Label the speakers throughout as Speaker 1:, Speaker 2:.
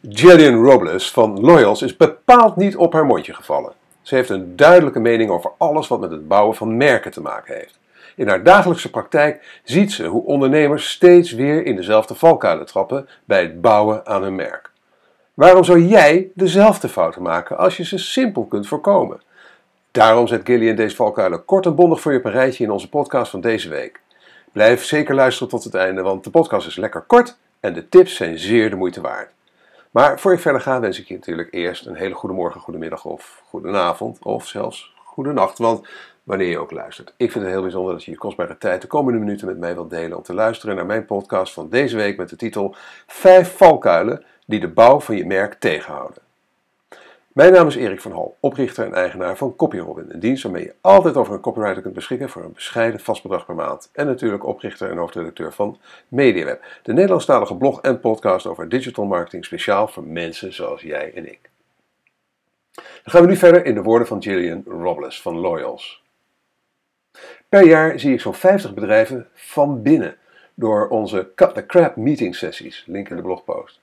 Speaker 1: Jillian Robles van Loyals is bepaald niet op haar mondje gevallen. Ze heeft een duidelijke mening over alles wat met het bouwen van merken te maken heeft. In haar dagelijkse praktijk ziet ze hoe ondernemers steeds weer in dezelfde valkuilen trappen bij het bouwen aan hun merk. Waarom zou jij dezelfde fouten maken als je ze simpel kunt voorkomen? Daarom zet Gillian deze valkuilen kort en bondig voor je op een rijtje in onze podcast van deze week. Blijf zeker luisteren tot het einde, want de podcast is lekker kort en de tips zijn zeer de moeite waard. Maar voor ik verder ga, wens ik je natuurlijk eerst een hele goede morgen, goedemiddag of goedenavond of zelfs goede nacht. Want wanneer je ook luistert. Ik vind het heel bijzonder dat je je kostbare tijd de komende minuten met mij wilt delen om te luisteren naar mijn podcast van deze week met de titel 5 valkuilen die de bouw van je merk tegenhouden. Mijn naam is Erik van Hal, oprichter en eigenaar van CopyRobin, een dienst waarmee je altijd over een copywriter kunt beschikken voor een bescheiden vast bedrag per maand. En natuurlijk oprichter en hoofdredacteur van MediaWeb, de Nederlandstalige blog en podcast over digital marketing speciaal voor mensen zoals jij en ik. Dan gaan we nu verder in de woorden van Gillian Robles van Loyals. Per jaar zie ik zo'n 50 bedrijven van binnen door onze Cut the Crap meeting sessies, link in de blogpost.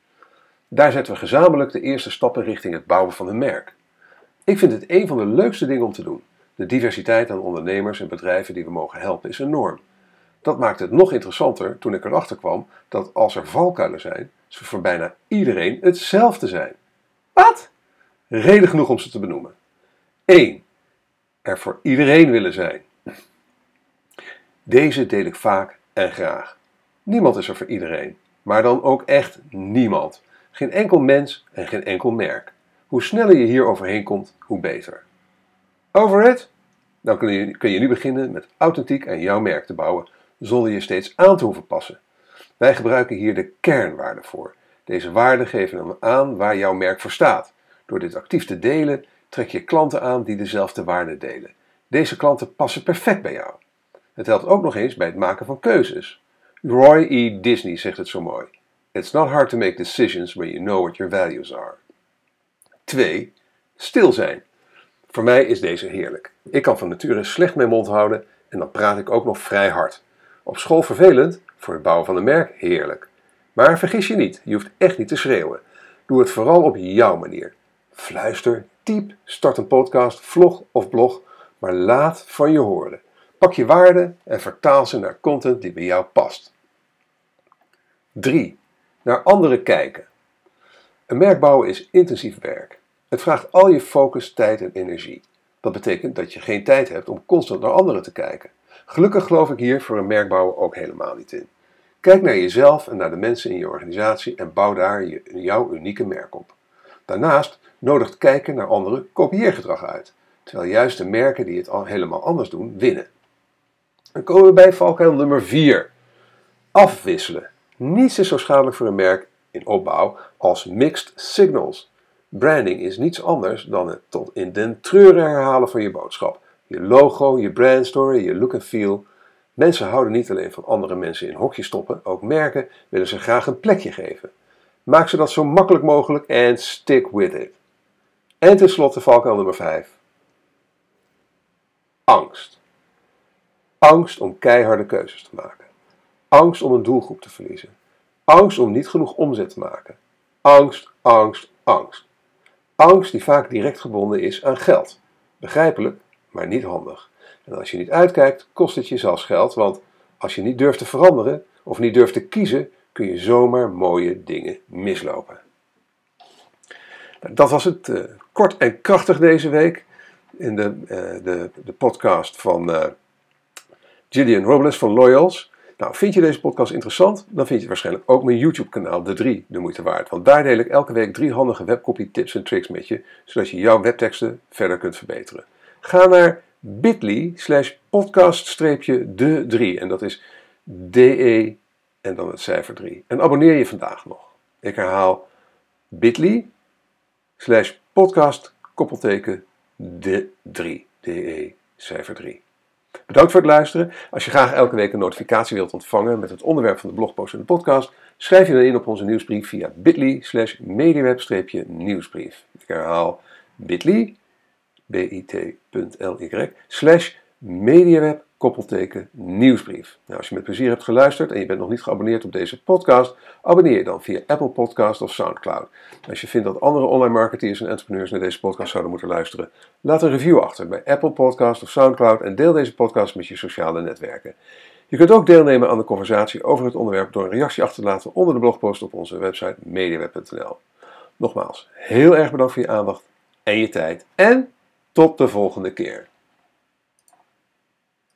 Speaker 1: Daar zetten we gezamenlijk de eerste stappen richting het bouwen van een merk. Ik vind het een van de leukste dingen om te doen. De diversiteit aan ondernemers en bedrijven die we mogen helpen is enorm. Dat maakt het nog interessanter toen ik erachter kwam dat als er valkuilen zijn, ze voor bijna iedereen hetzelfde zijn. Wat? Reden genoeg om ze te benoemen. 1. Er voor iedereen willen zijn. Deze deel ik vaak en graag. Niemand is er voor iedereen, maar dan ook echt niemand. Geen enkel mens en geen enkel merk. Hoe sneller je hier overheen komt, hoe beter. Over het? Dan kun je, kun je nu beginnen met authentiek aan jouw merk te bouwen, zonder je steeds aan te hoeven passen. Wij gebruiken hier de kernwaarden voor. Deze waarden geven aan waar jouw merk voor staat. Door dit actief te delen, trek je klanten aan die dezelfde waarden delen. Deze klanten passen perfect bij jou. Het helpt ook nog eens bij het maken van keuzes. Roy E. Disney zegt het zo mooi. It's not hard to make decisions when you know what your values are. 2. Stil zijn. Voor mij is deze heerlijk. Ik kan van nature slecht mijn mond houden en dan praat ik ook nog vrij hard. Op school vervelend, voor het bouwen van een merk heerlijk. Maar vergis je niet, je hoeft echt niet te schreeuwen. Doe het vooral op jouw manier. Fluister, typ, start een podcast, vlog of blog, maar laat van je horen. Pak je waarden en vertaal ze naar content die bij jou past. 3 naar anderen kijken. Een merk bouwen is intensief werk. Het vraagt al je focus, tijd en energie. Dat betekent dat je geen tijd hebt om constant naar anderen te kijken. Gelukkig geloof ik hier voor een merkbouwer ook helemaal niet in. Kijk naar jezelf en naar de mensen in je organisatie en bouw daar je, jouw unieke merk op. Daarnaast nodigt kijken naar anderen kopieergedrag uit, terwijl juist de merken die het al helemaal anders doen, winnen. Dan komen we bij valkuil nummer 4. Afwisselen. Niets is zo schadelijk voor een merk in opbouw als mixed signals. Branding is niets anders dan het tot in den treuren herhalen van je boodschap. Je logo, je brandstory, je look and feel. Mensen houden niet alleen van andere mensen in hokjes stoppen, ook merken willen ze graag een plekje geven. Maak ze dat zo makkelijk mogelijk en stick with it. En tenslotte valkuil nummer 5. Angst. Angst om keiharde keuzes te maken. Angst om een doelgroep te verliezen. Angst om niet genoeg omzet te maken. Angst, angst, angst. Angst die vaak direct gebonden is aan geld. Begrijpelijk, maar niet handig. En als je niet uitkijkt, kost het je zelfs geld, want als je niet durft te veranderen of niet durft te kiezen, kun je zomaar mooie dingen mislopen. Nou, dat was het uh, kort en krachtig deze week in de, uh, de, de podcast van uh, Gillian Robles van Loyals. Nou, vind je deze podcast interessant? Dan vind je waarschijnlijk ook mijn YouTube-kanaal, De 3, de moeite waard. Want daar deel ik elke week drie handige webcopy tips en tricks met je, zodat je jouw webteksten verder kunt verbeteren. Ga naar bit.ly slash podcast-de 3 en dat is DE en dan het cijfer 3. En abonneer je vandaag nog. Ik herhaal bit.ly slash podcast koppelteken de 3. DE cijfer 3. Bedankt voor het luisteren. Als je graag elke week een notificatie wilt ontvangen met het onderwerp van de blogpost en de podcast, schrijf je dan in op onze nieuwsbrief via bit.ly slash mediaweb-nieuwsbrief. Ik herhaal bit.ly, bit.ly slash mediaweb koppelteken nieuwsbrief. Nou, als je met plezier hebt geluisterd en je bent nog niet geabonneerd op deze podcast, abonneer je dan via Apple Podcast of SoundCloud. Als je vindt dat andere online marketeers en entrepreneurs naar deze podcast zouden moeten luisteren, laat een review achter bij Apple Podcast of SoundCloud en deel deze podcast met je sociale netwerken. Je kunt ook deelnemen aan de conversatie over het onderwerp door een reactie achter te laten onder de blogpost op onze website mediaweb.nl. Nogmaals, heel erg bedankt voor je aandacht en je tijd en tot de volgende keer.